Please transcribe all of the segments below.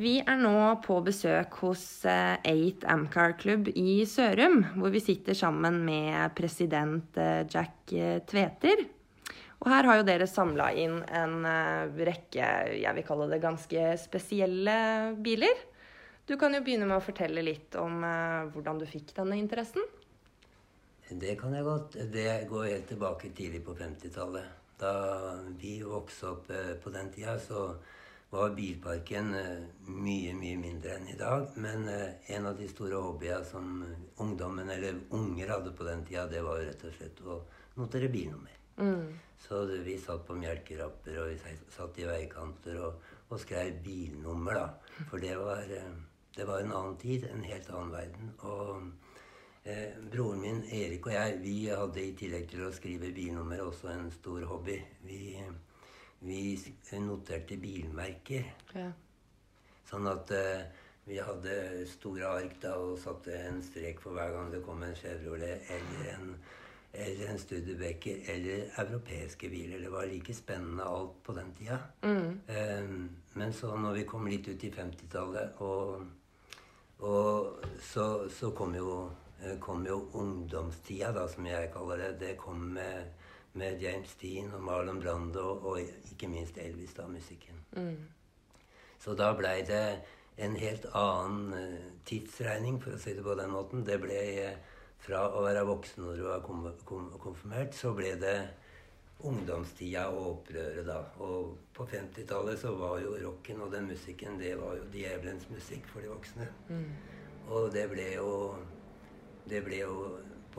Vi er nå på besøk hos eh, Eight Amcar Club i Sørum, hvor vi sitter sammen med president eh, Jack eh, Tveter. Og her har jo dere samla inn en rekke, jeg vil kalle det ganske spesielle biler. Du kan jo begynne med å fortelle litt om hvordan du fikk denne interessen. Det kan jeg godt. Det går helt tilbake tidlig på 50-tallet. Da vi vokste opp på den tida, så var bilparken eh, mye, mye mindre enn i dag. Men eh, en av de store hobbyene som ungdommen, eller unger, hadde på den tida, det var jo rett og slett å notere bilnummer. Så vi satt på melkerapper, og vi satt i veikanter og, og skrev bilnummer, da. For det var, eh, det var en annen tid, en helt annen verden. Og eh, broren min Erik og jeg, vi hadde i tillegg til å skrive bilnummer også en stor hobby. Vi, vi noterte bilmerker. Ja. Sånn at uh, vi hadde store ark da og satte en strek for hver gang det kom en Chevrolet eller en, eller en Studebaker eller europeiske biler. Det var like spennende alt på den tida. Eh, men så når vi kom litt ut i 50-tallet, og, og så, så kom, jo, eh, kom jo ungdomstida, da, som jeg kaller det. Det kom med, med James Dean og Marlon Brando og ikke minst Elvis, da, musikken. Så da blei det en helt annen eh, tidsregning, for å si det på den måten. Det ble eh, fra å være voksen når du var konfirmert, så ble det ungdomstida og opprøret da. Og på 50-tallet så var jo rocken og den musikken, det var jo djevelens musikk for de voksne. Og det ble jo Det ble jo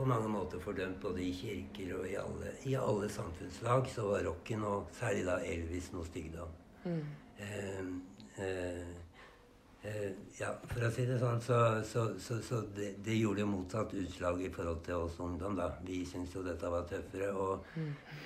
på mange måter fordømt både i kirker og i alle, i alle samfunnslag. Så var rocken, og særlig da Elvis, noe styggdom. Eh, eh, Eh, ja, for å si det sånn, så, så, så, så det, det gjorde jo motsatt utslag i forhold til oss ungdom, da. Vi syntes jo dette var tøffere. Og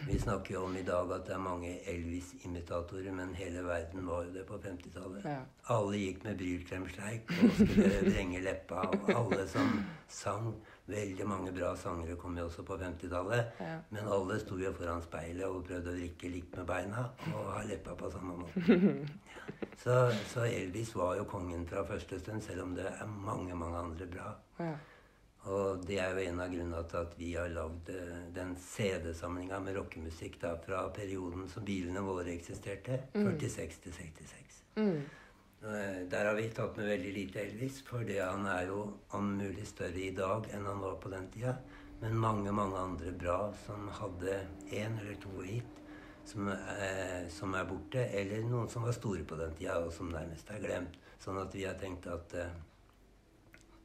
vi snakker jo om i dag at det er mange Elvis-imitatorer, men hele verden var jo det på 50-tallet. Ja. Alle gikk med brylkremsleik og skulle vrenge leppa. Og alle som sang Veldig mange bra sangere kom jo også på 50-tallet. Ja. Men alle sto jo foran speilet og prøvde å drikke likt med beina og ha leppa på samme måte. Så, så Elvis var jo kongen fra første stund, selv om det er mange, mange andre bra. Ja. Og det er jo en av grunnene til at vi har lagd eh, den CD-samlinga med rockemusikk da, fra perioden som bilene våre eksisterte, 46 til 66. Eh, Der har vi tatt med veldig lite Elvis, fordi han er jo om mulig større i dag enn han var på den tida. Men mange, mange andre bra som hadde én eller to hit som, eh, som er borte, eller noen som var store på den tida, og som nærmest er glemt. Sånn at vi har tenkt at eh,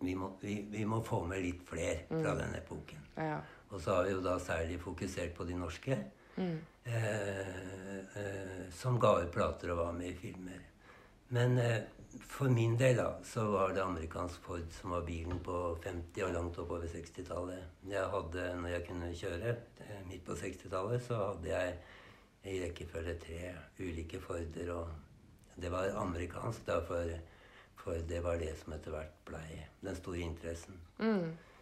vi, må, vi, vi må få med litt flere fra den epoken. Ja. Og så har vi jo da særlig fokusert på de norske, eh, eh, som ga ut plater og var med i filmer. Men eh, for min del da, så var det amerikansk Ford som var bilen på 50- og langt oppover 60-tallet. Jeg hadde, når jeg kunne kjøre eh, midt på 60-tallet, så hadde jeg i rekkefølge tre ulike Forder. Og det var amerikansk, da, for, for det var det som etter hvert blei den store interessen.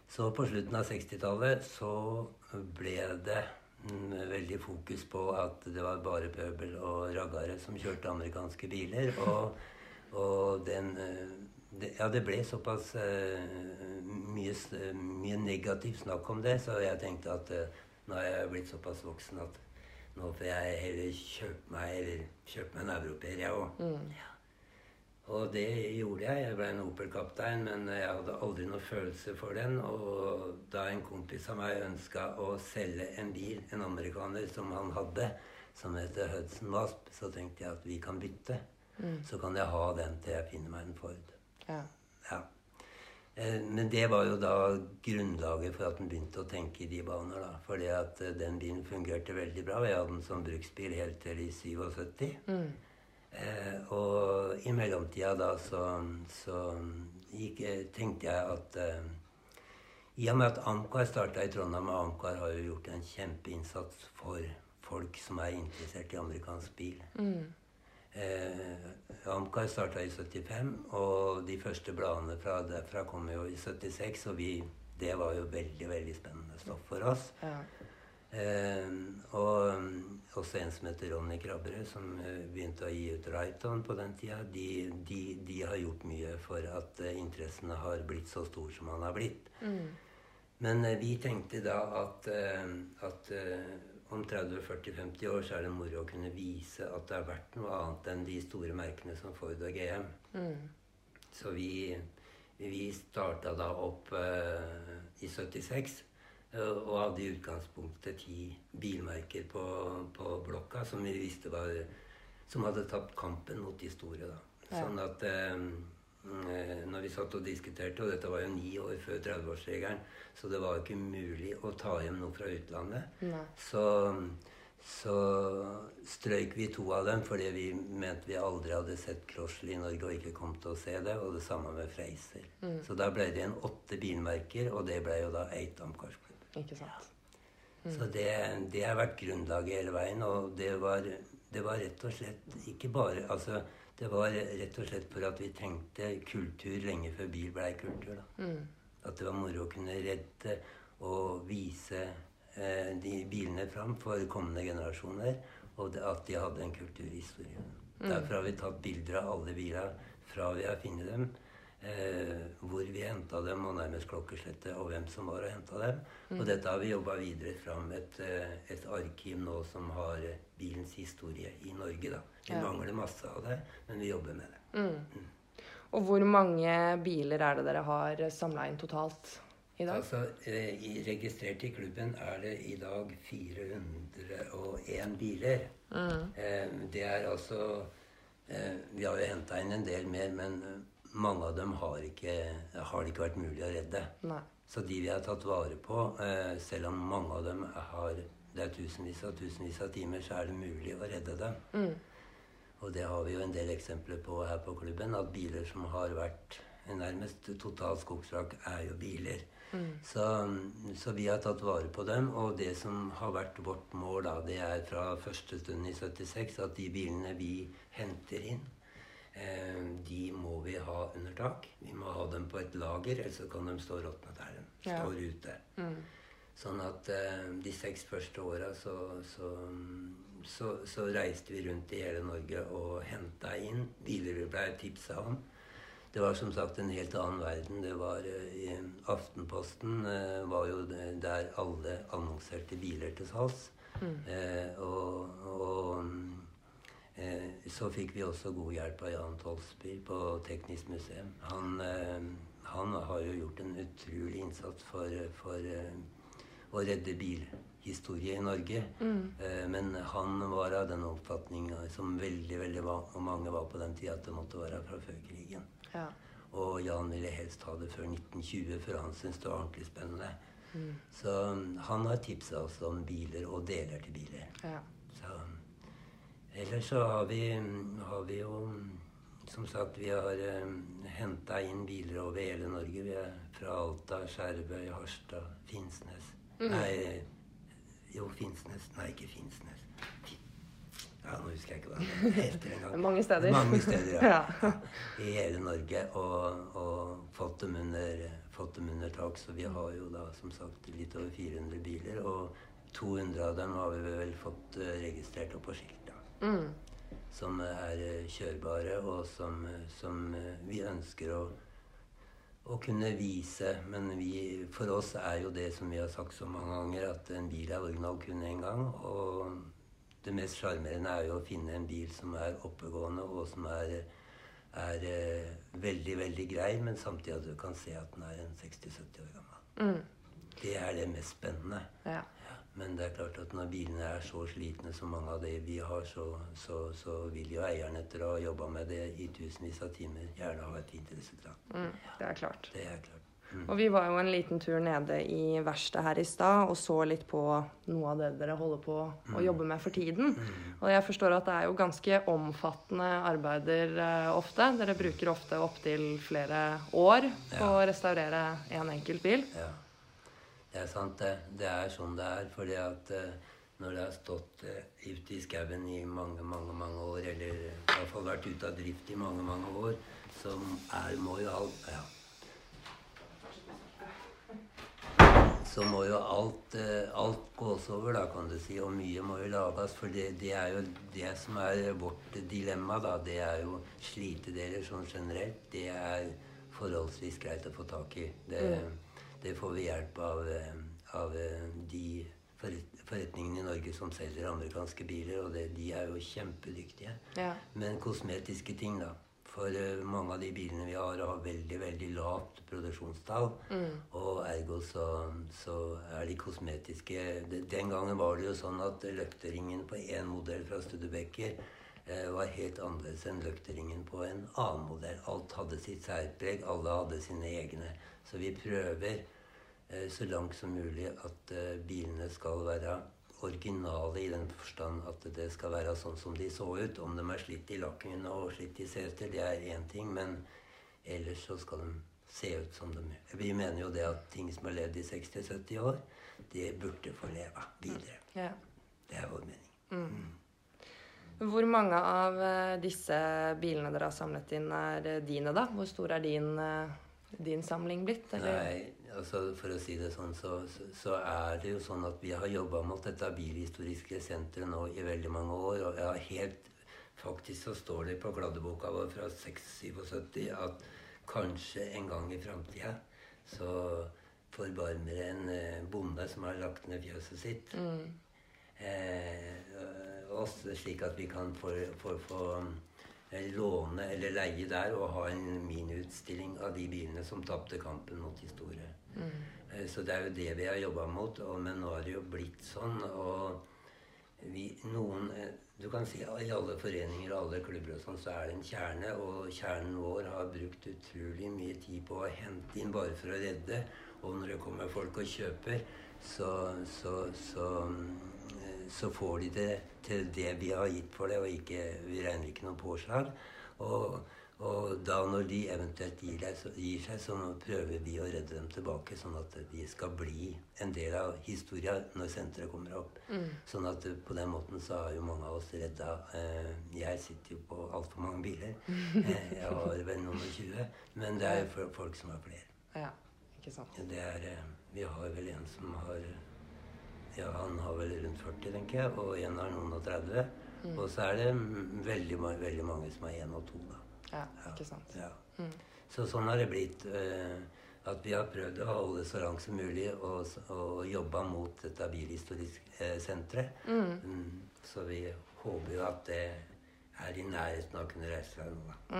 Så på slutten av 60-tallet så ble det mm, veldig fokus på at det var bare pøbel og raggare som kjørte amerikanske biler. Og, og den eh, det, Ja, det ble såpass uh, mye, mye negativt snakk om det, så jeg tenkte at uh, nå er jeg blitt såpass voksen at nå får jeg heller kjøpe meg, eller kjøpe meg en europeer, jeg òg. Og det gjorde jeg. Jeg ble en Opel-kaptein, men jeg hadde aldri noe følelse for den. Og da en kompis av meg ønska å selge en bil, en amerikaner, som han hadde, som heter Hudson Wasp, så tenkte jeg at vi kan bytte. Så kan jeg ha den til jeg finner meg en Ford. Ja. Ja. Eh, Men det var jo da grunnlaget for at en begynte å tenke i de baner. da. Fordi at eh, den bilen fungerte veldig bra. Jeg hadde den som bruksbil helt til i 77. Eh, og i mellomtida da så, så gikk, tenkte jeg at eh, i og med at Amcar starta i Trondheim, og Amcar har jo gjort en kjempeinnsats for folk som er interessert i amerikansk bil. Mm. Eh, Amcar starta i 75, og de første bladene fra derfra kom jo i 76. Og vi, det var jo veldig, veldig spennende stoff for oss. Ja. Eh, og um, også en som heter Ronny Krabberød, som eh, begynte å gi ut Right-On på den tida. De, de, de har gjort mye for at eh, interessene har blitt så stor som han har blitt. Men eh, vi tenkte da at, eh, at eh, om 30-40-50 år så er det moro å kunne vise at det er verdt noe annet enn de store merkene som Ford og GM. Så vi, vi starta da opp eh, i 76. eh, Og hadde i utgangspunktet ti bilmerker på, på blokka som vi visste var Som hadde tapt kampen mot de store, da. Sånn at eh, eh, når vi satt og diskuterte, og dette var jo ni år før 30-årsregelen, så det var jo ikke mulig å ta hjem noe fra utlandet, Nei. så, så strøyk vi to av dem fordi vi mente vi aldri hadde sett Crossley i Norge og ikke kom til å se det, og det samme med Fraser. Så da ble det igjen åtte bilmerker, og det ble jo da Eight Amcars Club. Ikke sant. Så det, det har vært grunnlaget hele veien, og det var, det var rett og slett ikke bare Altså, det var rett og slett for at vi trengte kultur lenge før bil blei kultur, da. At det var moro å kunne redde og vise eh, de bilene fram for kommende generasjoner, og det, at de hadde en kulturhistorie. Derfor har vi tatt bilder av alle biler fra vi har funnet dem. Eh, hvor vi henta dem, og nærmest klokkeslettet, og hvem som var og henta dem. Og dette har vi jobba videre fram et, eh, et arkiv nå som har eh, bilens historie i Norge. da. Vi Ja. mangler masse av det, men vi jobber med det. Og hvor mange biler er det dere har samla inn totalt i dag? Altså, eh, Registrert i klubben er det i dag 401 biler. Eh, det er altså eh, Vi har jo henta inn en del mer, men mange av dem har, ikke, har det ikke vært mulig å redde. Nei. Så de vi har tatt vare på, eh, selv om mange av dem har det er tusenvis og tusenvis av timer, så er det mulig å redde dem. Og det har vi jo en del eksempler på her på klubben. At biler som har vært nærmest totalt skogsvrak, er jo biler. Så, så vi har tatt vare på dem. Og det som har vært vårt mål, da, det er fra første stund i 76 at de bilene vi henter inn, de må vi ha under tak. Vi må ha dem på et lager, ellers kan de stå råtne der de Ja. står ute. Sånn at eh, de seks første åra så, så, så, så reiste vi rundt i hele Norge og henta inn biler vi blei tipsa om. Det var som sagt en helt annen verden. Det var eh, i Aftenposten eh, var jo der alle annonserte biler til salgs. Eh, og og mm, så fikk vi også god hjelp av Jan Tolsby på Teknisk museum. Han, eh, han har jo gjort en utrolig innsats for, for eh, å redde bilhistorie i Norge. Eh, men han var av den oppfatning eh, som veldig veldig mange var på den tida, at det måtte være fra før krigen. Ja. Og Jan ville helst ha det før 1920, for han syntes det var ordentlig spennende. Så mm, han har tipsa oss om biler og deler til biler. ja. Så Ellers så har vi, har vi jo Som sagt, vi har eh, henta inn biler over hele Norge. Vi er fra Alta, Skjervøy, Harstad, Finnsnes Nei, jo, Finnsnes. Nei, ikke Finnsnes. Ja, nå husker jeg ikke hva det heter engang. Mange steder. Mange steder, ja. Ja. I hele Norge. Og, og fått, dem under, fått dem under tak. Så vi har jo da som sagt litt over 400 biler. Og 200 av dem har vi vel fått eh, registrert opp på skilt. Da. Som er eh, kjørbare, og som, eh, som eh, vi ønsker å, å kunne vise. Men vi, for oss er jo det som vi har sagt så mange ganger, at en bil er original kun én gang. Og det mest sjarmerende er jo å finne en bil som er oppegående, og som er, er eh, veldig, veldig grei, men samtidig at du kan se at den er en 60-70 år gammel. Det er det mest spennende. Ja. Men det er klart at når bilene er så slitne som mange av de vi har, så, så, så vil jo eierne etter å ha jobba med det i tusenvis av timer gjerne ha et fint resultat. Mm, det er klart. Det er klart. Og vi var jo en liten tur nede i verkstedet her i stad og så litt på noe av det dere holder på å jobbe med for tiden. Og jeg forstår at det er jo ganske omfattende arbeider eh, ofte. Dere bruker ofte opptil flere år på å restaurere en enkelt bil. Ja. Det er sant, det. Det er sånn det er. Fordi at eh, når det har stått eh, ute i skauen i mange, mange mange år, eller i hvert fall vært ute av drift i mange, mange år, så er, må jo alt ja. Så må jo alt, eh, alt gås over, da, kan du si. Og mye må jo lages. For det, det er jo det som er vårt dilemma, da. Det er jo slitedeler sånn generelt. Det er forholdsvis greit å få tak i. Det, det får vi hjelp av, eh, av eh, de forretningene i Norge som selger amerikanske biler, og det, de er jo kjempedyktige. Ja. Men kosmetiske ting, da. For eh, mange av de bilene vi har, har veldig veldig lavt produksjonstall. Og ergo så, så er de kosmetiske Den gangen var det jo sånn at løkteringen på én modell fra Studebaker var helt annerledes enn løkteringen på en annen modell. Alt hadde sitt særpreg, alle hadde sine egne. Så vi prøver eh, så langt som mulig at eh, bilene skal være originale i den forstand at det skal være sånn som de så ut. Om de er slitt i lakken og slitt i seter, det er én ting, men ellers så skal de se ut som de gjør. Vi mener jo det at ting som har levd i 60-70 år, det burde få leve videre. Ja. Det er vår mening. Hvor mange av eh, disse bilene dere har samlet inn, er eh, dine, da? Hvor stor er din, eh, din samling blitt? Eller? Nei, altså for å si det sånn, så, så, er det jo sånn at vi har jobba mot dette bilhistoriske senteret nå i veldig mange år. Og jeg har helt Faktisk så står det på kladdeboka vår fra 677 at kanskje en gang i framtida så forbarmer en bonde som har lagt ned fjøset sitt, eh, oss, slik at vi kan få, få, få eh, låne eller leie der og ha en miniutstilling av de bilene som tapte kampen mot de store. Mm. Så det er jo det vi har jobba mot, og, men nå har det jo blitt sånn. og vi, noen, eh, du kan si at I alle foreninger og alle klubber og sånn, så er det en kjerne. Og kjernen vår har brukt utrolig mye tid på å hente inn bare for å redde. Og når det kommer folk og kjøper, så, så, så, mm, så får de det til det vi har gitt for det, og ikke, vi regner ikke noe påslag. Og, og da når de eventuelt gir, deg, så, gir seg, så prøver vi å redde dem tilbake, sånn at de skal bli en del av historia når senteret kommer opp. Sånn at på den måten så har jo mange av oss redda eh, Jeg sitter jo på altfor mange biler. Eh, jeg har vel og tjue. Men det er jo folk som har flere. Ja, ikke sant. Det er, eh, vi har vel en som har Ja, han har vel rundt 40, tenker jeg, og en har noen og 30. Og så er det mm, veldig, veldig mange som har én og to, da. Ja, ikke sant. Ja. Så sånn har det blitt. eh, at vi har prøvd å holde så langt som mulig og, og jobba mot dette bilhistoriske eh, senteret. Mm, så vi håper jo at det er i nærheten av å kunne reise seg nå. da.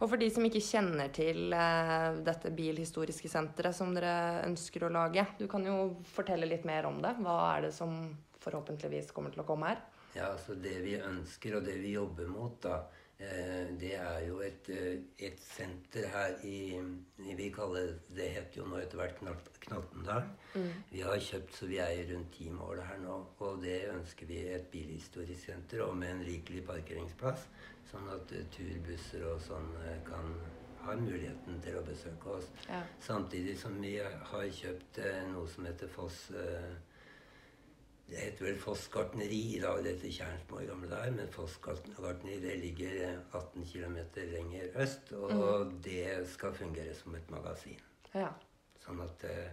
Og for de som ikke kjenner til eh, dette bilhistoriske senteret som dere ønsker å lage, du kan jo fortelle litt mer om det. Hva er det som forhåpentligvis kommer til å komme her? Ja, altså Det vi ønsker, og det vi jobber mot, da, det er jo et, eh, et senter her i, Vi kaller det heter jo nå etter hvert Knattendal. Mm. Vi har kjøpt så vi eier rundt ti mål her nå. Og det ønsker vi et bilhistorisk senter, og med en rikelig parkeringsplass. Sånn at eh, turbusser og sånn eh, kan ha muligheten til å besøke oss. Ja. Samtidig som vi har kjøpt eh, noe som heter Foss eh, det heter vel Foss gartneri i dag, det heter Tjernsmo i gamle dager. Men Foss gartneri det ligger eh, 18 km lenger øst, og det skal fungere som et magasin. Ja. Sånn at uh,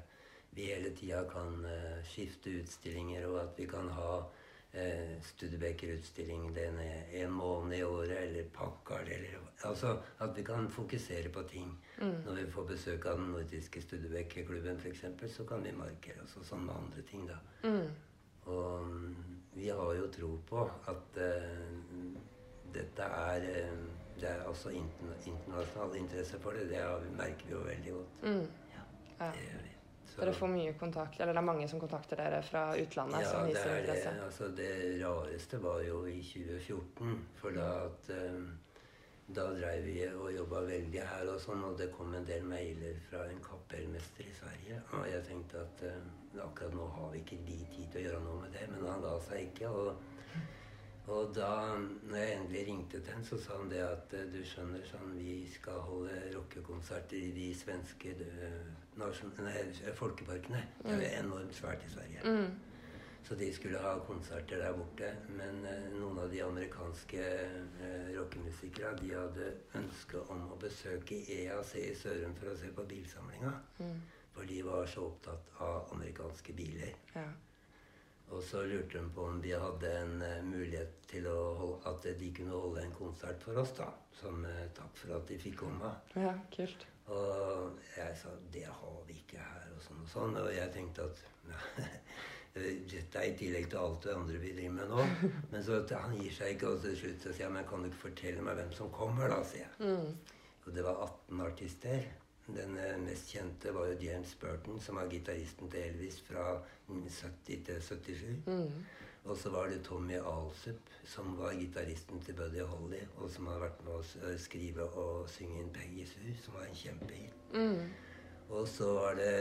vi hele tida kan uh, skifte utstillinger, og at vi kan ha uh, Studebaker-utstilling den er en måned i året, eller Packard, eller Altså at vi kan fokusere på ting. Når vi får besøk av den nordiske Studebaker-klubben f.eks., så kan vi markere oss og sånn med andre ting, da. Og mm, vi har jo tro på at eh, dette er eh, Det er altså interna internasjonal interesse for det. Det har vi, merker vi jo veldig godt. Ja. Det gjør vi. Dere får mye kontakt, eller det er mange som kontakter dere fra utlandet ja, som det, viser er det, interesse. altså det rareste var jo i 2014. For da at eh, da dreiv vi og jobba veldig her og sånn, og det kom en del mailer fra en kapellmester i Sverige. Og jeg tenkte at eh, akkurat nå har vi ikke de tid til å gjøre noe med det, men han ga seg ikke. og og da når jeg endelig ringte til ham, så sa han det at eh, du skjønner sånn, vi skal holde rockekonserter i de svenske eh, nasjon, nei, folkeparkene. Det er jo enormt svært i Sverige. Så de skulle ha konserter der borte. Men eh, noen av de amerikanske eh, rockemusikere de hadde ønske om å besøke EAC i Sørum for å se på bilsamlinga. For de var så opptatt av amerikanske biler. Ja. Og så lurte de på om de hadde en eh, mulighet til holde, at de kunne holde en konsert for oss, da. Som takk for at de fikk komme. ja, kult. Og jeg sa det har vi ikke her, og sånn og sånn. Og jeg tenkte at dette er i tillegg til alt det andre vi driver med nå. Men så han gir seg ikke, og til slutt så sier jeg men kan du ikke fortelle meg hvem som kommer, da, sier jeg. Og det var 18 artister. Den eh, mest kjente var jo James Burton, som var gitaristen til Elvis fra 70 til 77. Og så var det Tommy Alsup, som var gitaristen til Buddy Holly, og som har vært med å skrive og synge inn Peggy Sue, som var en kjempehit. Og så var det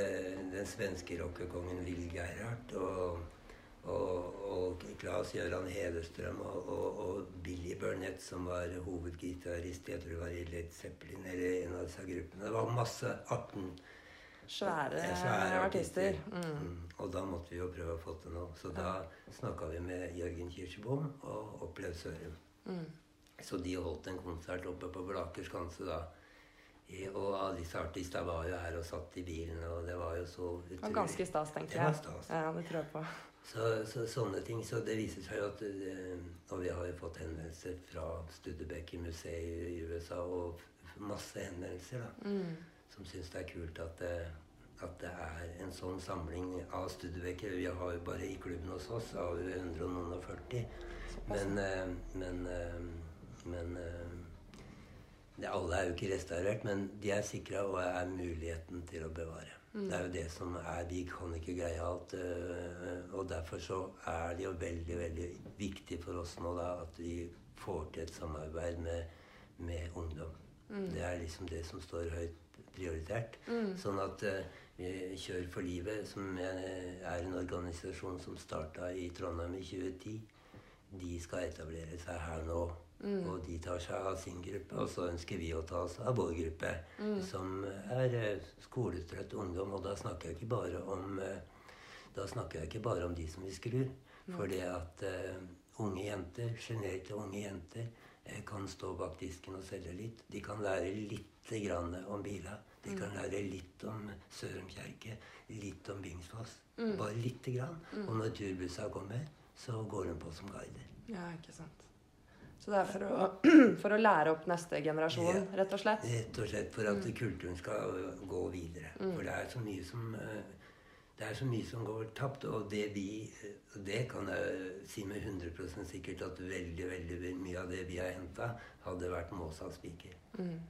den svenske rockekongen Will Gerhardt og, og, og Claes Gøran Hedestrøm og, og, og Billy Burnett, som var hovedgitarist jeg tror det var i Led Zeppelin eller en av disse gruppene. Det var masse 18 Svære, svære artister. Mm. Og da måtte vi jo prøve å få til noe. Så da snakka vi med Jørgen Kirsebom og Opplev Sørum. Mm. Så de holdt en konsert oppe på Blaker skanse da. Og alle disse artistene var jo her og satt i bilen, og det var jo så Det var ganske stas, tenker jeg. Det var stas. Ja, det tror jeg på. Så, så sånne ting. Så det viser seg jo at eh, Og vi har jo fått henvendelser fra Studebaker-museet i USA, og masse henvendelser, da. Som syns det er kult at det, at det er en sånn samling av Studebaker. Vi har jo bare i klubben hos oss har vi 140. Men, eh, men, eh, men eh, alle er jo ikke restaurert, men de er sikra og er muligheten til å bevare. Det er jo det som er Vi kan ikke greie alt. øh, Og derfor så er det jo veldig, veldig viktig for oss nå da at vi får til et samarbeid med, med ungdom. Det er liksom det som står høyt prioritert. Sånn at øh, vi Kjør for livet, som er en organisasjon som starta i Trondheim i 2010, de skal etablere seg her nå. Og de tar seg av sin gruppe, og så ønsker vi å ta oss av vår gruppe, som er eh, skoletrøtt ungdom. Og da snakker jeg ikke bare om eh, da snakker jeg ikke bare om de som vi skrur, For det at uh, unge jenter, sjenerte unge jenter, kan stå bak disken og selge litt. De kan lære lite grann om biler. De kan lære litt om Sørum kjerke, litt om Bingsfoss. Bare lite grann. Og når turbussa kommer, så går hun på som guider. Ja, ikke sant. Så det er for å, for å lære opp neste generasjon, Ja. rett og slett? Rett og slett for at kulturen skal gå videre. For det er så mye som det er så mye som går tapt. Og det vi Det kan jeg si med 100% sikkert at veldig veldig mye av det vi har henta, hadde vært Måsa spiker.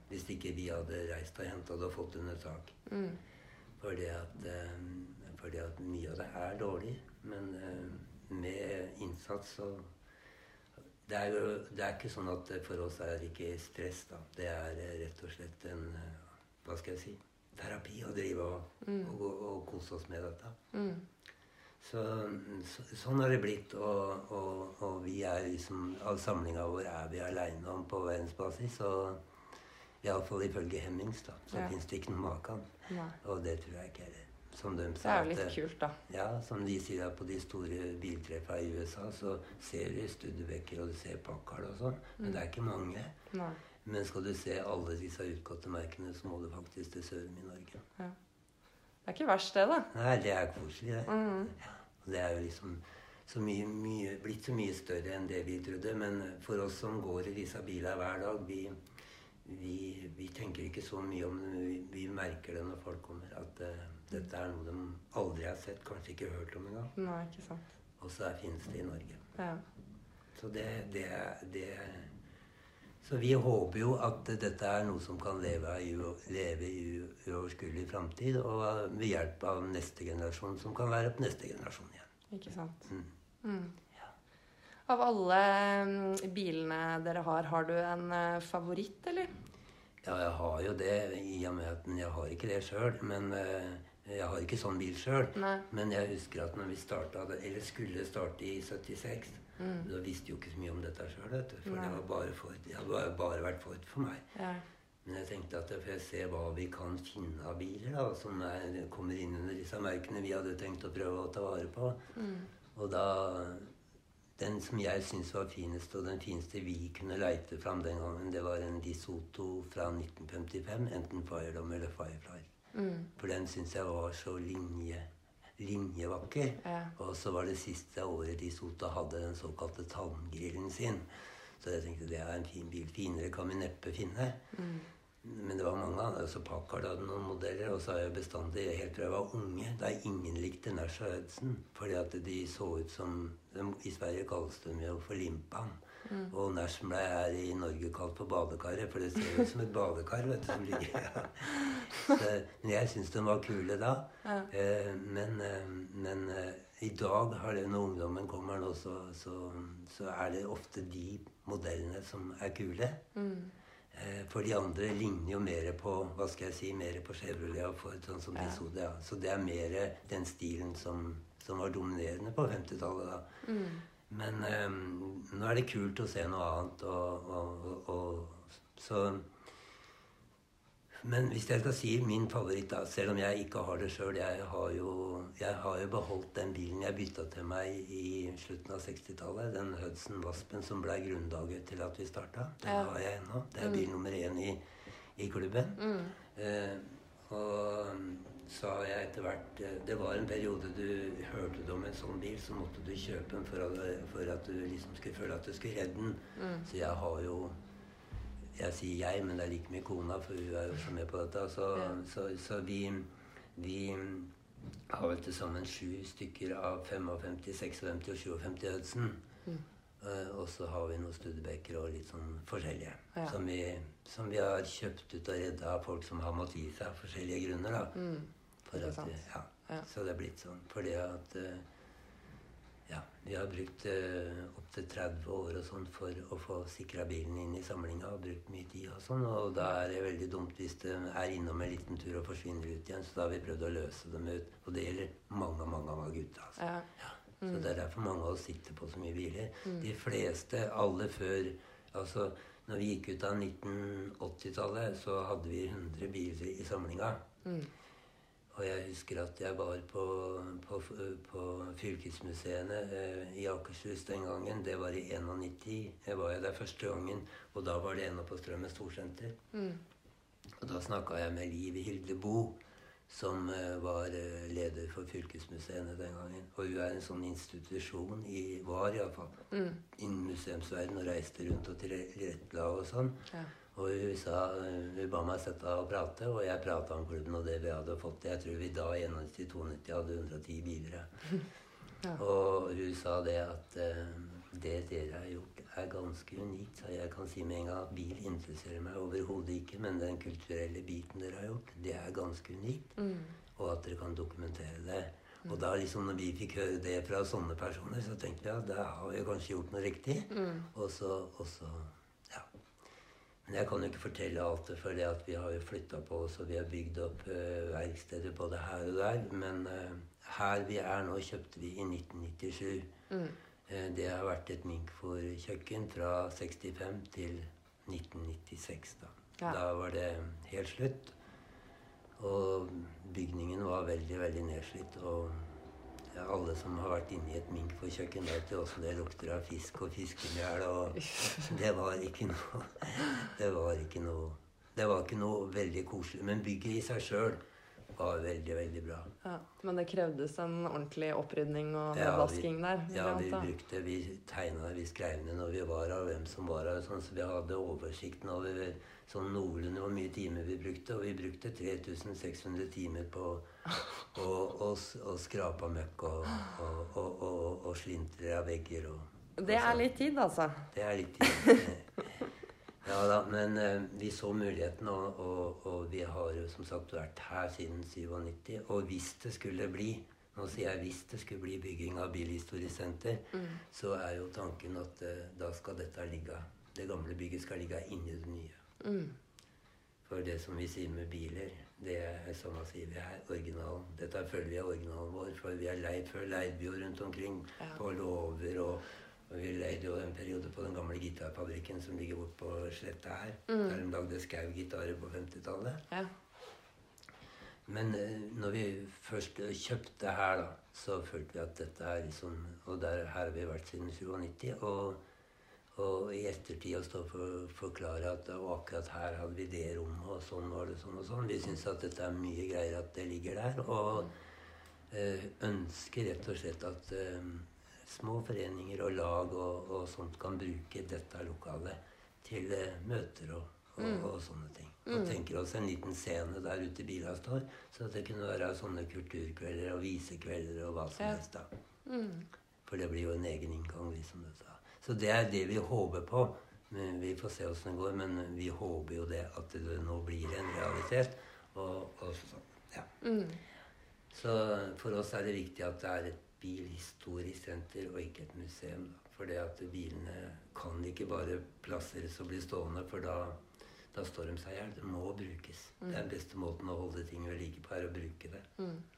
Hvis ikke vi hadde reist og henta det og fått under tak. Fordi at, fordi at mye av det er dårlig. Men med innsats så det er jo det er ikke sånn at for oss er det ikke stress, da. Det er eh, rett og slett en eh, Hva skal jeg si terapi å drive og, og, og, og kose oss med dette. Så, så, sånn har det blitt. Og, og, og vi er liksom Av samlinga vår er vi aleine om på verdensbasis. Og iallfall ifølge Hemmings, da. Så Ja. fins det ikke noen maken. Og det tror jeg ikke heller. Som de Det er jo litt at, kult, da. ja, som de sier at på de store biltreffene i USA, så ser du Studebaker og du ser Packard og sånn, men det er ikke mange. Nei. Men skal du se alle disse utgåtte merkene, så må du faktisk til Sørum i Norge. Ja. Det er ikke verst, det, da. Nei, det er koselig, det. Ja, og det er jo liksom så mye, mye, blitt så mye større enn det vi trodde. Men for oss som går i disse bilene hver dag, vi, vi, vi tenker ikke så mye om det. Vi, vi merker det når folk kommer, at eh, dette er noe de aldri har sett, kanskje ikke hørt om engang. Nei, ikke sant. Og så finnes det i Norge. Ja. Så det, det, det Så vi håper jo at dette er noe som kan leve i, leve i uoverskuelig framtid, og ved hjelp av neste generasjon, som kan være på neste generasjon igjen. Ikke sant. Mm. Mm. Av alle mm, bilene dere har, har du en eh, favoritt, eller? Ja, jeg har jo det, i og med at jeg har ikke det sjøl. Men eh, jeg har ikke sånn bil sjøl. Men jeg husker at når vi starta, eller skulle starte i 76 Da visste jo ikke så mye om dette sjøl. For Nei. det var bare Ford. Det hadde bare vært Ford for meg. Ja. Men jeg tenkte at jeg får se hva vi kan finne av biler da, som er, kommer inn under disse merkene vi hadde tenkt å prøve å ta vare på. Og da Den som jeg syns var finest, og den fineste vi kunne leite fram den gangen, det var en DeSoto fra 1955. Enten Firedom eller Firefly. For den syns jeg var så linje, linjevakker. Ja. Og så var det siste året DeSoto hadde den såkalte tanngrillen sin. Så jeg tenkte det er en fin bil. Finere kan vi neppe finne. Men det var mange andre. Så Packard hadde noen modeller. Og så har jeg bestandig, helt fra jeg var unge Det er ingen likte Nash og Hudson. Fordi at de så ut som de, I Sverige kalles de jo for limpan. Og Nash ble her i Norge kalt for badekaret, for det ser ut som et badekar. vet du, som ligger så, Men jeg syns de var kule da. Eh, men eh, men eh, i dag, har det, når ungdommen kommer nå, så, så, så er det ofte de modellene som er kule. Eh, For de andre ligner jo mer på hva skal jeg si, mer på Chevrolet og Ford. sånn som de så det, ja. Så det er mer den stilen som, som var dominerende på 50-tallet. da. Men um, nå er det kult å se noe annet. Og, og, og, og så Men hvis jeg skal si min favoritt, da, selv om jeg ikke har det sjøl jeg, har jo- jeg har jo beholdt den bilen jeg bytta til meg i slutten av 60-tallet. Den Hudson Waspen som ble grunnlaget til at vi starta. Den Ja. har jeg ennå. Det er bil nummer én i, i klubben. Eh, og så har jeg etter hvert eh, Det var en periode du hørte du om en sånn bil, så måtte du kjøpe den for at, for at du liksom skulle føle at du skulle redde den. Så jeg har jo Jeg sier jeg, men det er like mye kona, for hun er jo så med på dette. Så, så, så vi, vi har vel til sammen sju stykker av 55, 56 og 57 Hudson. Eh, og så har vi noen Studebaker og litt sånn forskjellige. Ja. Som, vi, som vi har kjøpt ut og redda av folk som har måttet gi seg av forskjellige grunner. da. For at, ja. Ja. Så det er blitt sånn. Fordi at eh, ja, vi har brukt uh, opptil 30 år og sånn for å få sikra bilen inn i samlinga. Og brukt mye tid og sånn. Og da er det veldig dumt hvis det er innom en liten tur og forsvinner ut igjen. Så da har vi prøvd å løse dem ut. Og det gjelder mange, mange av gutta. Altså. Ja. Så det er derfor mange av oss sitter på så mye biler. De fleste, alle før Altså, når vi gikk ut av 1980-tallet, så hadde vi 100 biler i samlinga. Og jeg husker at jeg var på, på, på fylkesmuseene eh, i Akershus den gangen. Det var i 91. Jeg var jo der første gangen, og da var det ennå på Strømmen storsenter. Og da snakka jeg med Liv Hilde Boe, som eh, var eh, leder for fylkesmuseene den gangen. Og hun er en sånn institusjon, i, var iallfall, mm. innen museumsverdenen og reiste rundt og tilrettela og sånn. Ja. Og sa, hun ba meg sette av og prate, og jeg prata om klubben og det vi hadde fått. Jeg tror vi da i 91-92 hadde 110 biler. Ja. Og hun sa det at eh, det dere har gjort, er ganske unikt. Så jeg kan si med en gang at bil interesserer meg overhodet ikke, men den kulturelle biten dere har gjort, det er ganske unikt. Og at dere kan dokumentere det. Og da liksom når vi fikk høre det fra sånne personer, så tenkte jeg at da har vi kanskje gjort noe riktig. Og så, og så jeg kan jo ikke fortelle alt for vi har jo flytta på oss, og vi har bygd opp uh, verksteder både her og der. Men uh, her vi er nå, kjøpte vi i 1997. Eh, det har vært et Minkfor-kjøkken fra 65 til 1996. Da. Ja. da var det helt slutt. Og bygningen var veldig, veldig nedslitt. Og alle som har vært inne i et Minkfor-kjøkken, vet jo åssen det lukter av fisk og fiskemjøl. Og det var ikke noe Det var ikke noe Det var ikke noe veldig koselig. Men bygget i seg sjøl var veldig, veldig bra. Ja. Men det krevdes en ordentlig opprydning og Ja, nedvasking der? Ja, vi brukte, vi tegna, vi skrev ned når vi var her, hvem som var her, sånn, så vi hadde oversikten over sånn noenlunde hvor mye timer vi brukte. Og vi brukte 3600 timer på å å å skrape møkk og, og, og, og, slintre av vegger. Og, Det er litt tid, altså. Det er litt tid. Ja da, men eh, vi så muligheten, og, og, og vi har jo som sagt vært her siden 97. Og hvis det skulle bli, Nå sier jeg hvis det skulle bli bygging av bilhistorisk senter, så er jo tanken at eh, da skal dette ligge Det gamle bygget skal ligge inni det nye. For det som vi sier med biler, det er som å si vi er originalen. Dette føler vi er originalen vår, for vi er leid før vi jo rundt omkring på låver og og vi leide jo en periode på den gamle gitarfabrikken som ligger bort på sletta her. Der de lagde Skau-gitarer på 50-tallet. Ja. Men eh, når vi først eh, kjøpte her, da, så følte vi at dette er liksom Og der, her har vi vært siden 97. Og, og i ettertid å stå for forklare at og akkurat her hadde vi det rommet, og sånn var det sånn og sånn. Vi syns at dette er mye greier at det ligger der. Og øh, ønsker rett og slett at eh, små foreninger og lag og, og sånt kan bruke dette lokalet til eh, møter og, og, og sånne ting. Og tenker oss en liten scene der ute bila står, så at det kunne være sånne kulturkvelder og visekvelder og hva som Ja. helst. da. For det blir jo en egen inngang. liksom det sa. Så det er det vi håper på. Men vi får se åssen det går. Men vi håper jo det at det nå blir en realitet. Og, og sånn. Ja. Så for oss er det viktig at det er et bilhistorisk senter og ikke et museum. Da. For det at bilene kan ikke bare plasseres og bli stående, for da, da står de seg i hjel. Det må brukes. Det er den beste måten å holde ting ved like på, er å bruke det.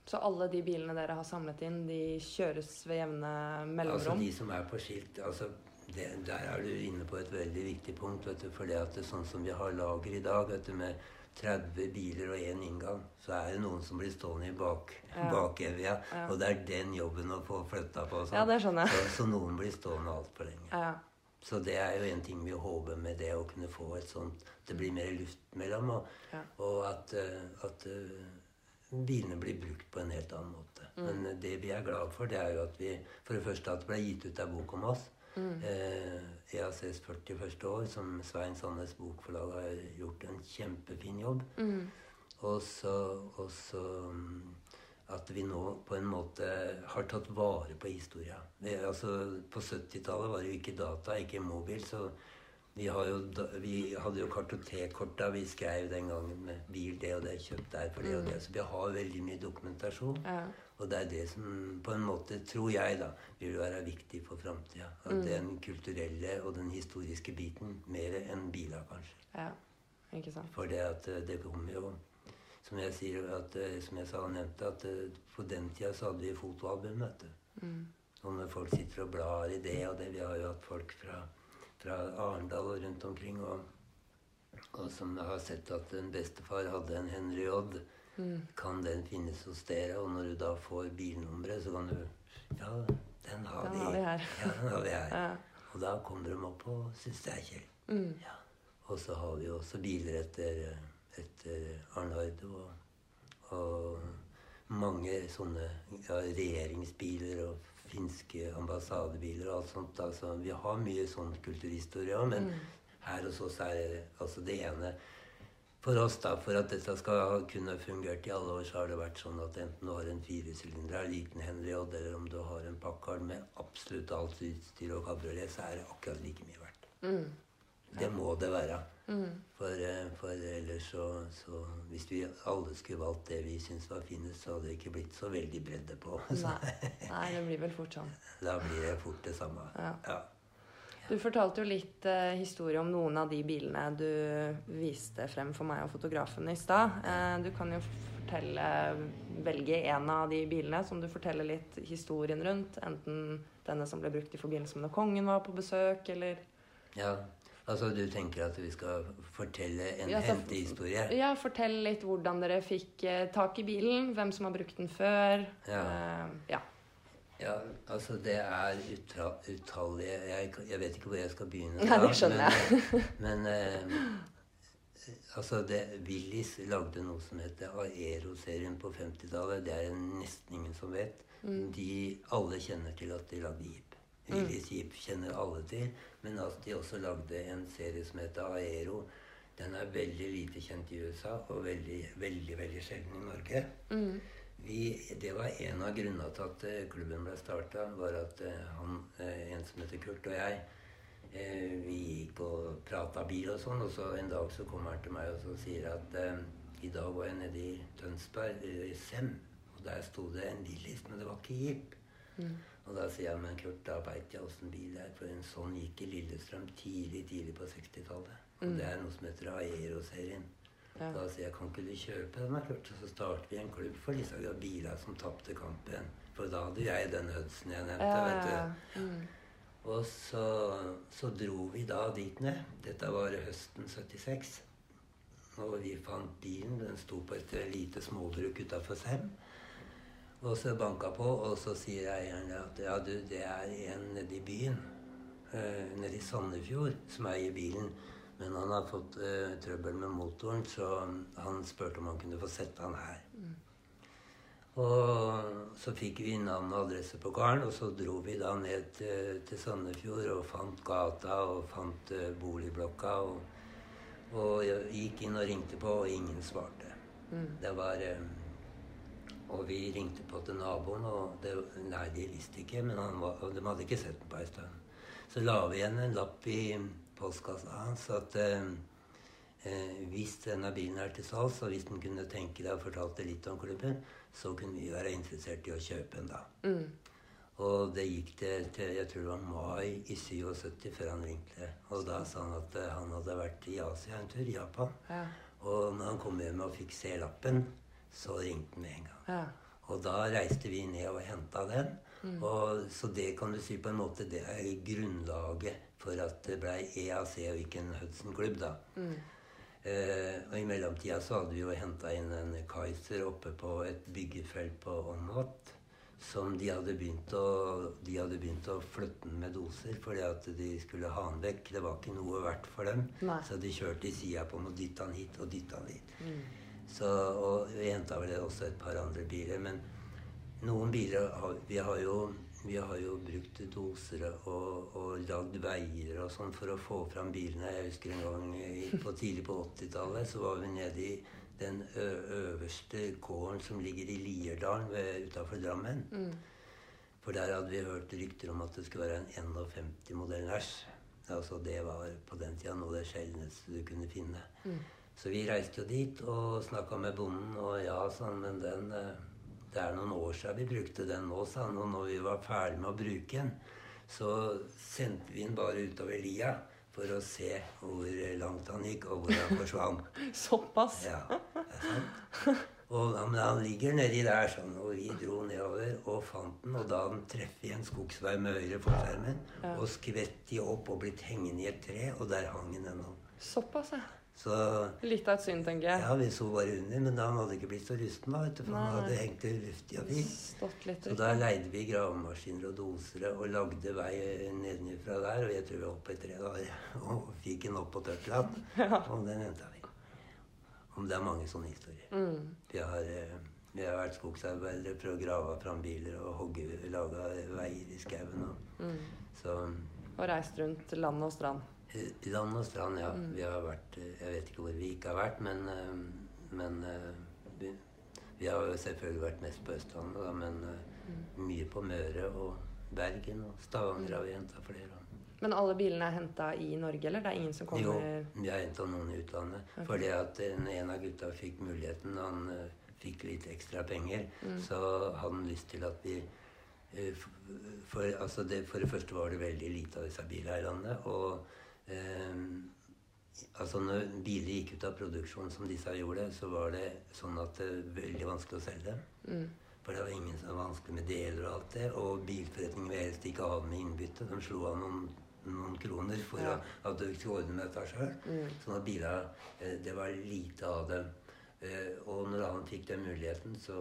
Så alle de bilene dere har samlet inn, de kjøres ved jevne mellomrom? Altså de som er på skilt altså det, Der er du inne på et veldig viktig punkt. Vet du, for det at det, sånn som vi har lager i dag, vet du, med 30 biler og én inngang, så er det noen som blir stående i bak, bakevja. Og det er den jobben å få flytta på. sånn. Ja, det skjønner jeg. Så, så noen blir stående altfor lenge. Ja. Så det er jo en ting vi håper med det å kunne få et sånt Det blir mer luft mellom, og, Ja. og at, eh, at eh, bilene blir brukt på en helt annen måte. Men eh, det vi er glad for, det er jo at vi For det første at det ble gitt ut ei bok om oss. Eh, EACs 40 første år, som Svein Sandnes Bokforlag har gjort en kjempefin jobb. Mm. og så mm, at vi nå på en måte har tatt vare på historia. Det, altså, på 70-tallet var det jo ikke data, ikke mobil, så vi, har jo, vi hadde jo kartotekkorta vi skrev den gangen med bil det og det, kjøpt der for det og det. Så vi har veldig mye dokumentasjon. Ja. Og det er det som på en måte, tror jeg, da, vil være viktig for framtida. Mm. den kulturelle og den historiske biten mer enn bila, kanskje. ja. Ikke sant. For det at eh, det kommer jo Som jeg sier, at, eh, som jeg sa og nevnte, at eh, på den tida så hadde vi fotoalbum, vet du. Og når folk sitter og blar i det og det Vi har jo hatt folk fra, fra Arendal og rundt omkring og, og som har sett at en bestefar hadde en Henry Odd. Kan den finnes hos dere? Og når du da får bilnummeret, så kan du Ja, den har Den vi. har vi her. Ja, den har vi her. Ja. Og da kommer de opp og syns det er kjell. Ja. Og så har vi også biler etter, etter Arnard og, og mange sånne ja, regjeringsbiler og finske ambassadebiler og alt sånt. Altså, vi har mye sånn kulturhistorie òg, men her hos oss er det altså det ene for oss, da, for at dette skal kunne fungert i alle år, så har det vært sånn at enten du har en firesylindere, liten Henry Odd, eller om du har en Packard med absolutt alt utstyr og kabriolet, så er det akkurat like mye verdt. Det må det være. For, eh, for ellers så, så Hvis vi alle skulle valgt det vi syns var finest, så hadde det ikke blitt så veldig bredde på. Nei. Nei, det blir vel fort sånn. da blir det fort det samme. Ja. Ja. Du fortalte jo litt eh, historie om noen av de bilene du viste frem for meg og fotografen i stad. Eh, du kan jo fortelle, velge en av de bilene som du forteller litt historien rundt. Enten denne som ble brukt i forbindelse med når kongen var på besøk, eller ja. Altså, du tenker at vi skal fortelle en Ja, så- hentehistorie? Ja, fortell litt hvordan dere fikk eh, tak i bilen, hvem som har brukt den før. Ja. Eh, ja. Ja, altså det er utallige jeg, jeg vet ikke hvor jeg skal begynne. Ja, det skjønner men, Men eh, altså det, Willis lagde noe som heter Aero-serien på 50-tallet. Det er det nesten ingen som vet. De, alle kjenner til at de lagde jeep. Willis jeep kjenner alle til. Men at de også lagde en serie som heter Aero. Den er veldig lite kjent i USA og veldig, veldig, veldig sjelden i Norge. Vi, det var en av grunnene til at eh, klubben ble starta. Var at eh, han, eh, en som heter Kurt og jeg, vi gikk og prata bil og sånn. Og så en dag så kommer han til meg og så sier at i dag var jeg nede i Tønsberg, i Sem. Og der sto det en Willys, men det var ikke Jeep. Og da sier jeg men Kurt, da veit jeg åssen bil det er. For en sånn gikk i Lillestrøm tidlig, tidlig på 60-tallet. Og det er noe som heter Aero-serien. Ja. Da sier jeg kan ikke du kjøpe den, klart. Og så starter vi en klubb for disse bilene som tapte kampen. For da hadde jeg den Hudson jeg nevnte. Ja, vet du. ja. Og så, så dro vi da dit ned. Dette var høsten 76. Og vi fant bilen. Den sto på et lite småbruk utafor Sem. Og så banka på, og så sier eieren at ja, du, det er en nede i byen. Uh, nede i Sandefjord som eier bilen. Men han har fått uh, trøbbel med motoren, så han spurte om han kunne få sette han her. Og så fikk vi navn og adresse på karen, og så dro vi da ned til, til Sandefjord og fant gata og fant uh, boligblokka. Og, og gikk inn og ringte på, og ingen svarte. Det var um, Og vi ringte på til naboen, og det, nei, de visste ikke, men han var, de hadde ikke sett den på ei stund. Så la vi igjen en lapp i postkassa hans at eh, eh, hvis denne bilen er til salgs, og hvis den kunne tenke deg og fortalte litt om klubben, så kunne vi være interessert i å kjøpe den da. Og det gikk til, til jeg tror det var mai i 77 før han ringte. Og da sa han at eh, han hadde vært i Asia en tur, i Japan. Ja. Og når han kom hjem og fikk se lappen, så ringte han med en gang. Ja. Og da reiste vi ned og henta den. Og, så det kan du si på en måte, det er grunnlaget for at det blei EAC og ikke en Hudson-klubb, da. Eh, og i mellomtida så hadde vi jo henta inn en Kaiser oppe på et byggefelt på Åmot. Som de hadde begynt å, de hadde begynt å flytte den med doser fordi at de skulle ha den vekk. Det var ikke noe verdt for dem. Nei. Så de kjørte i sida på den og dytta den hit og dytta den dit. Så, og vi henta vel også et par andre biler. Men noen biler har, vi har jo vi har jo brukt doser og, og lagd veier og sånn for å få fram bilene. Jeg husker en gang på tidlig på 80-tallet så var vi nede i den øverste kåren som ligger i Lierdalen utafor Drammen. For der hadde vi hørt rykter om at det skulle være en 51-modell Nash. Altså det var på den tida noe av det sjeldneste du kunne finne. Så vi reiste jo dit og snakka med bonden, og ja, sånn, men den det er noen år siden vi brukte den nå, sa han. Og når vi var ferdig med å bruke den, så sendte vi den bare utover lia for å se hvor langt han gikk, og hvor han forsvant. Såpass? Ja, det er sant. Og men han ligger nedi der, sånn, og vi dro nedover og fant den. Og da han den i en skogsvei med høyre forskjermen og skvett de opp og blitt hengende i et tre, og der hang den ennå. Såpass, ja. Så Litt av et syn, tenker jeg. ja, vi så bare under, men da han hadde ikke blitt så rusten, da, vet du, for han Nei. hadde hengt i luftig og fint. Så da leide vi gravemaskiner og dosere og lagde vei nedenfra der. Og jeg tror vi var oppe i tre dager og fikk den opp på tørt land. ja. Og den henta vi. Og det er mange sånne historier. Mm. Vi, har, eh, vi har vært skogsarbeidere, prøvd å grave fram biler og hogge, lage veier i skauen. og- Mm. Og reist rundt land og strand. Land og strand, ja. Vi har vært eh, Jeg vet ikke hvor vi ikke har vært, men, eh, men eh, vi, vi har jo selvfølgelig vært mest på Østlandet, da, men mm. mye på Møre og Bergen og Stavanger har vi henta flere. Men alle bilene er henta i Norge, eller? Det er ingen som kommer Jo, vi har henta noen i utlandet. Fordi at en, av gutta fikk muligheten, han fikk litt ekstra penger, så hadde han lyst til at vi for, altså det, for det første var det veldig lite av disse bilene i landet. Og altså når biler gikk ut av produksjon som disse gjorde, så var det sånn at det var veldig vanskelig å selge dem. For det var ingen som var vanskelig med deler og alt det. Og bilforretningen ville helst ikke ha med innbytte. De slo av noen, noen kroner for Ja. å- at du skulle ordne med dette sjøl. Sånn at biler eh, Det var lite av dem. Eh, Og når han fikk den muligheten, så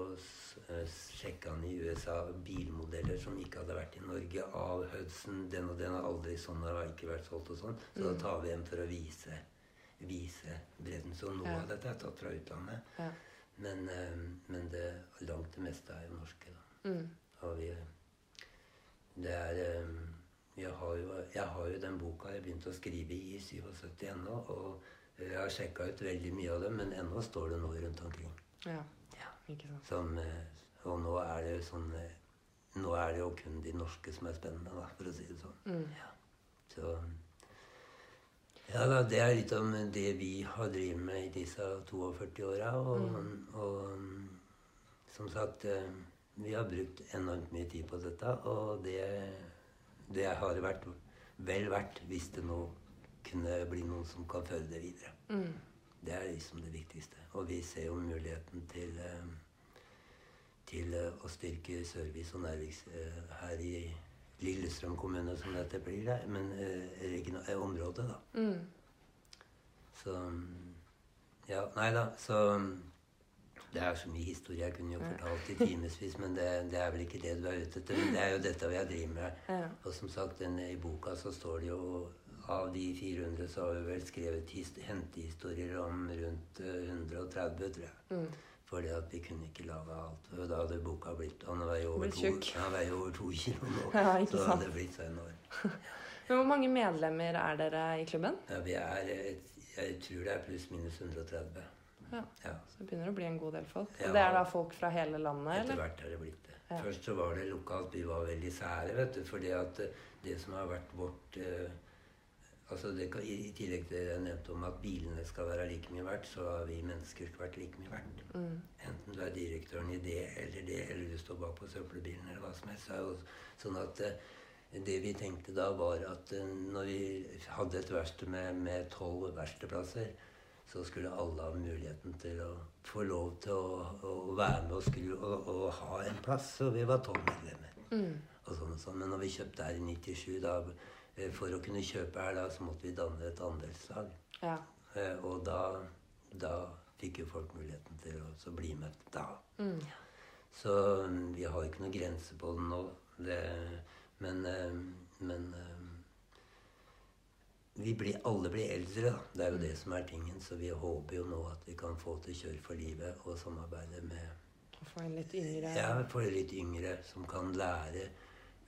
sjekka han i USA bilmodeller som ikke hadde vært i Norge av Hudson. Den og den har aldri sånn, har ikke vært solgt og sånn. Så da tar vi en for å vise, vise bredden. Så noe Ja. av dette er tatt fra utlandet. Ja. Men, eh, men det, langt det meste er jo norske, da. Mm. Og vi Det er eh, jeg har, jo, jeg har jo den boka jeg begynte å skrive i i 77 ennå. Og jeg har sjekka ut veldig mye av det, men ennå står det noe rundt omkring. Ja. ja Ikke sant. Som, eh, og nå er det jo sånn eh, Nå er det jo kun de norske som er spennende, da, for å si det sånn. Ja. Så Ja da, det er litt om det vi har drevet med i disse 42 åra. Og, og som sagt eh, Vi har brukt enormt mye tid på dette, og det, det har vært vel verdt hvis det nå kunne bli noen som kan føre det videre. Mm. Det er liksom det viktigste. Og vi ser jo muligheten til, eh, til eh, å styrke service og nærings eh, her i Lillestrøm kommune, som dette blir, der, men området, da. Mm. Så Ja, nei da, så Det er så mye historie jeg kunne jo fortalt i timevis, men det, det er vel ikke det du er ute etter. Men det er jo dette jeg driver med. Ja. Og som sagt, den, i boka så står det jo Av de 400 så har vi vel skrevet his- hentehistorier om rundt eh, 130, tror jeg. Mm. Fordi at vi kunne ikke lage alt. Og da hadde boka blitt Han veier over, to- han veier over to kilo nå. Ja, ikke så hadde det blitt så enormt. Men hvor mange medlemmer er dere i klubben? Ja, vi er Jeg tror det er pluss-minus 130. Ja. Ja. Så det begynner å bli en god del folk. Ja. Det er da folk fra hele landet, Etter eller? hvert er det blitt det. Ja. Først så var det lokalt. Vi var veldig sære, vet du. Fordi at eh, det som har vært vårt eh, altså det, I tillegg til det jeg nevnte om at bilene skal være like mye verdt, så har vi mennesker vært like mye verdt. Mm. Enten du er direktøren i det eller det, eller du står bak på søppelbilen eller hva som helst. Så sånn at eh, det vi tenkte da, var at eh, når vi hadde et verksted med- med tolv verkstedplasser, så skulle alle ha muligheten til å få lov til å, å være med og skru og, og ha en plass. Så vi var tolv medlemmer. Mm. Og sånn og sånn. Men når vi kjøpte her i 97, da, for å kunne kjøpe her, da, så måtte vi danne et andelslag. Ja. Eh, Og da, da fikk jo folk muligheten til å så bli med da. Mm. Så mm, vi har ikke noen grense på den nå. Det, men eh, men eh, vi blir, alle blir eldre, da. Det er jo det som er tingen. Så vi håper jo nå at vi kan få til Kjør for livet og samarbeide med få en litt yngre ja, få litt yngre som kan lære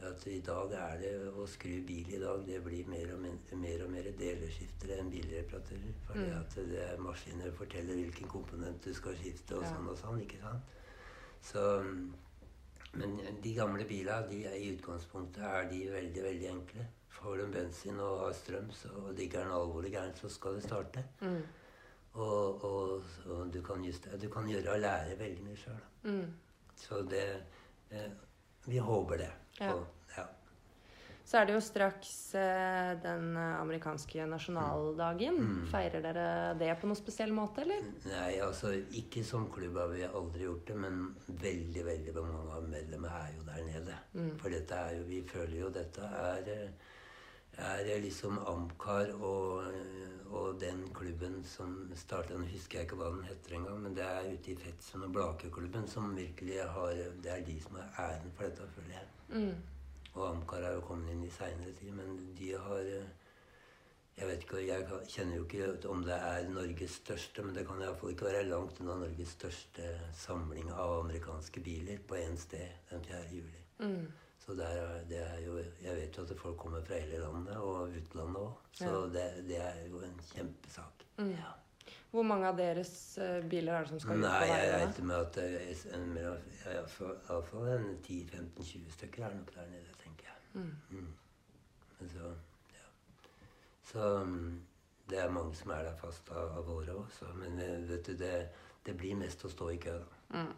at i dag er det å skru bil i dag, det blir mer og mer, mer, og mer deleskiftere enn bilreparatører. Fordi Mm. at det er maskiner forteller hvilken komponent du skal skifte og Ja. sånn og sånn. ikke sant? Så, men de gamle bilene, de er i utgangspunktet er de veldig, veldig enkle. Får du bensin og har strøm, så og den alvorlig gærent, så skal det starte. Mm. Og, og, og du, kan just, du kan gjøre og lære veldig mye sjøl. Mm. Så det eh, Vi håper det. Ja. Og, ja. Så er det jo straks eh, den eh, amerikanske nasjonaldagen. Mm. Feirer dere det på noen spesiell måte, eller? Nei, altså ikke som klubb har vi aldri gjort det, men veldig veldig mange av medlemmene er jo der nede. Mm. For dette er jo Vi føler jo dette er eh, er liksom Amcar og, og den klubben som starta Nå husker jeg ikke hva den heter engang, men det er ute i Fetsund og Blakeklubben som virkelig har Det er de som har æren for dette, føler jeg. Mm. Og Amcar er jo kommet inn i seinere tid, men de har eh, Jeg vet ikke, jeg kjenner jo ikke om det er Norges største, men det kan iallfall ikke være langt unna Norges største samling av amerikanske biler på én sted den 4. juli. Mm. Så det er, det er jo Jeg vet jo at folk kommer fra hele landet, og utlandet òg. Så Ja. det, det er jo en kjempesak. Mm. Ja. Hvor mange av deres eh, biler er det som skal ut på jeg veiene? regner med at iallfall 10-15-20 stykker er nok der nede, tenker jeg. Mm. Mm. Så, ja. Så mm, det er mange som er der fast av, av året også. men eh, vet du, det, det blir mest å stå i kø, da. Mm.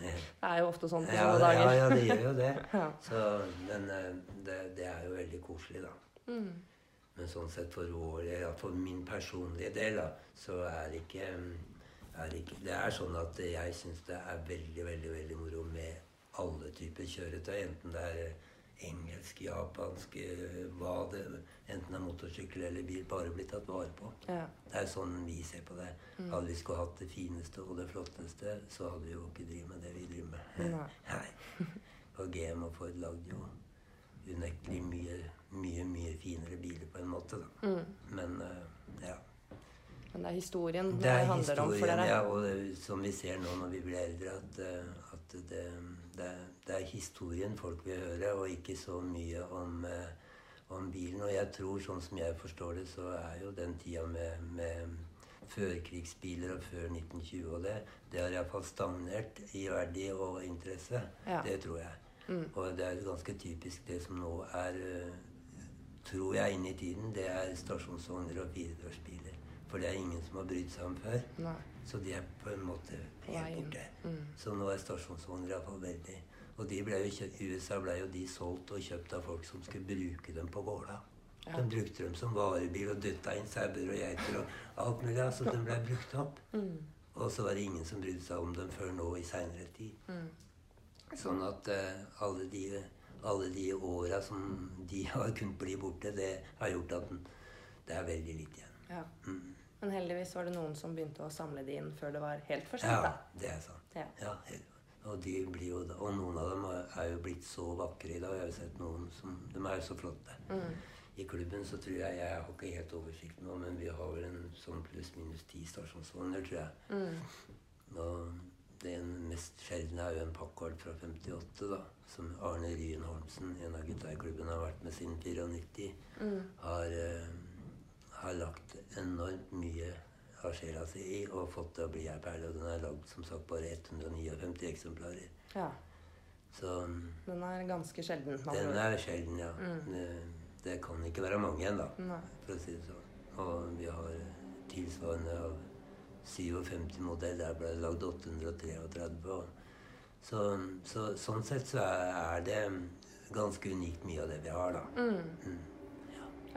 Eh, Det er jo ofte sånn på Ja, sånne dager. ja, det gjør jo det. Ja. Så, men eh, det, det er jo veldig koselig, da. Mm. Men sånn sett for vår ja, for min personlige del, da, så er det ikke, er det ikke Det er sånn at jeg syns det er veldig, veldig veldig moro med alle typer kjøretøy. Enten det er engelsk, japansk, eh, hva det Enten er motorsykkel eller bil. Bare blir tatt vare på. Ja. Det er sånn vi ser på det. Mm. Hadde vi skulle hatt det fineste og det flotteste, så hadde vi jo ikke drevet med det vi driver med. Nei. Og GM og Ford lagde jo unektelig mye, mye, mye finere biler på en måte, da. Mm. Men uh, ja. Men det er historien det, Det handler handler om for dere. ja. Og det, som vi ser nå når vi blir eldre, at, eh, at det, det, det er historien folk vil høre, og ikke så mye om, eh, om bilen. Og jeg tror, sånn som jeg forstår det, så er jo den tida med, med førkrigsbiler og før 1920 og det, det har iallfall stagnert i verdi og interesse. Ja. Det tror jeg. Mm. Og det er ganske typisk det som nå er, eh, tror jeg, inne i tiden. Det er stasjonsvogner og firedørsbiler. For det er ingen som har brydd seg om før. Nei. Så de er på en måte helt borte. Mm. Så nå er stasjonsvogner iallfall veldig Og de ble kjøpt, USA ble jo de solgt og kjøpt av folk som skulle bruke dem på gårda. De brukte dem som varebil og dytta inn sauer og geiter og alt mulig. Så de ble brukt opp. Og så var det ingen som brydde seg om dem før nå i seinere tid. Sånn at uh, alle de, alle de åra som de har kunnet bli borte, det har gjort at den, det er veldig lite igjen. Ja. Mm. Men heldigvis var det noen som begynte å samle de inn før det var helt for sent. Ja, det er sant. Ja. Ja, og, de blir jo, og noen av dem er, jo blitt så vakre i dag. Jeg har jo sett noen som De er jo så flotte. I klubben så tror jeg Jeg har ikke helt oversikt nå, men vi har vel en sånn pluss-minus ti stasjonsvogner, tror jeg. Og den mest sjeldne er jo en Packard fra 58, da. Som Arne Ryen Holmsen, en av gutta i klubben, har vært med siden 94. Har, uh, har lagt enormt mye sjela si i og fått det å bli ei perle. Og den er lagd som sagt bare 159 eksemplarer. Ja. Så Den er ganske sjelden. den er sjelden, ja. Det, det kan ikke være mange igjen, da. Nei. For å si det sånn. Og vi har eh, tilsvarende av 57 modell. Der ble det lagd 833. Og så, så sånn sett så er, det ganske unikt mye av det vi har, da.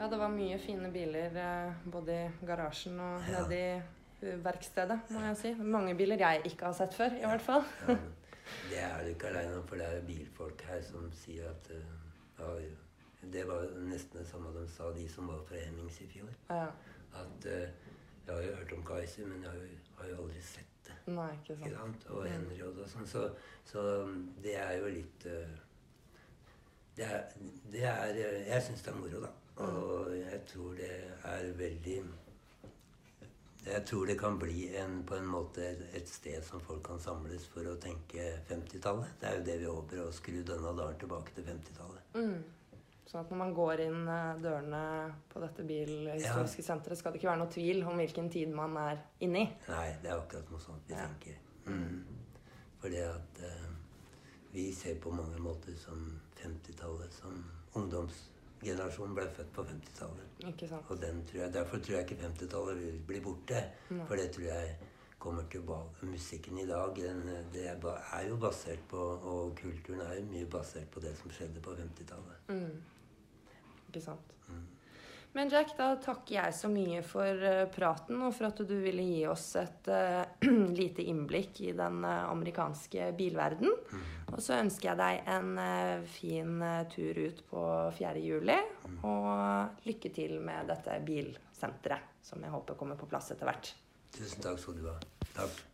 Ja, det var mye fine biler eh, både i garasjen og Ja. nede i eh, verkstedet, må jeg si. Mange biler jeg ikke har sett før, i hvert fall. Ja, det er du ikke aleine om, for det er bilfolk her som sier at eh, ja, Det var nesten det samme de sa, de som var fra Hemmings i fjor. Ja. At eh, Jeg har jo hørt om Kaiser, men jeg har jo, har jo aldri sett det. Nei, ikke Ikke sant. sant? Og Henry og sånn. Så, så det er jo litt eh, Det er, det er eh, Jeg syns det er moro, da. Og jeg tror det er veldig Jeg tror det kan bli en, på en måte et, sted som folk kan samles for å tenke 50-tallet. Det er jo det vi håper, å skru denne dalen tilbake til 50-tallet. Sånn at når man går inn eh, dørene på dette bilhistoriske senteret, skal det ikke være noe tvil om hvilken tid man er inne i. Nei, det er akkurat noe sånt vi Ja. tenker. Mm. Fordi at uh, vi ser på mange måter som 50-tallet som ungdomsgenerasjonen ble født på 50-tallet. Ikke sant. Og den tror jeg, Derfor tror jeg ikke 50-tallet vil bli borte. For det tror jeg kommer tilbake. Musikken i dag den, det er, jo basert på Og kulturen er jo mye basert på det som skjedde på 50-tallet. Ikke sant. Men Jack, da takker jeg så mye for eh, praten, og for at du ville gi oss et uh, lite innblikk i den eh, amerikanske bilverden. Og så ønsker jeg deg en fin tur ut på 4. juli, og lykke til med dette bilsenteret, som jeg håper kommer på plass etter hvert. Tusen takk skal du ha. Takk.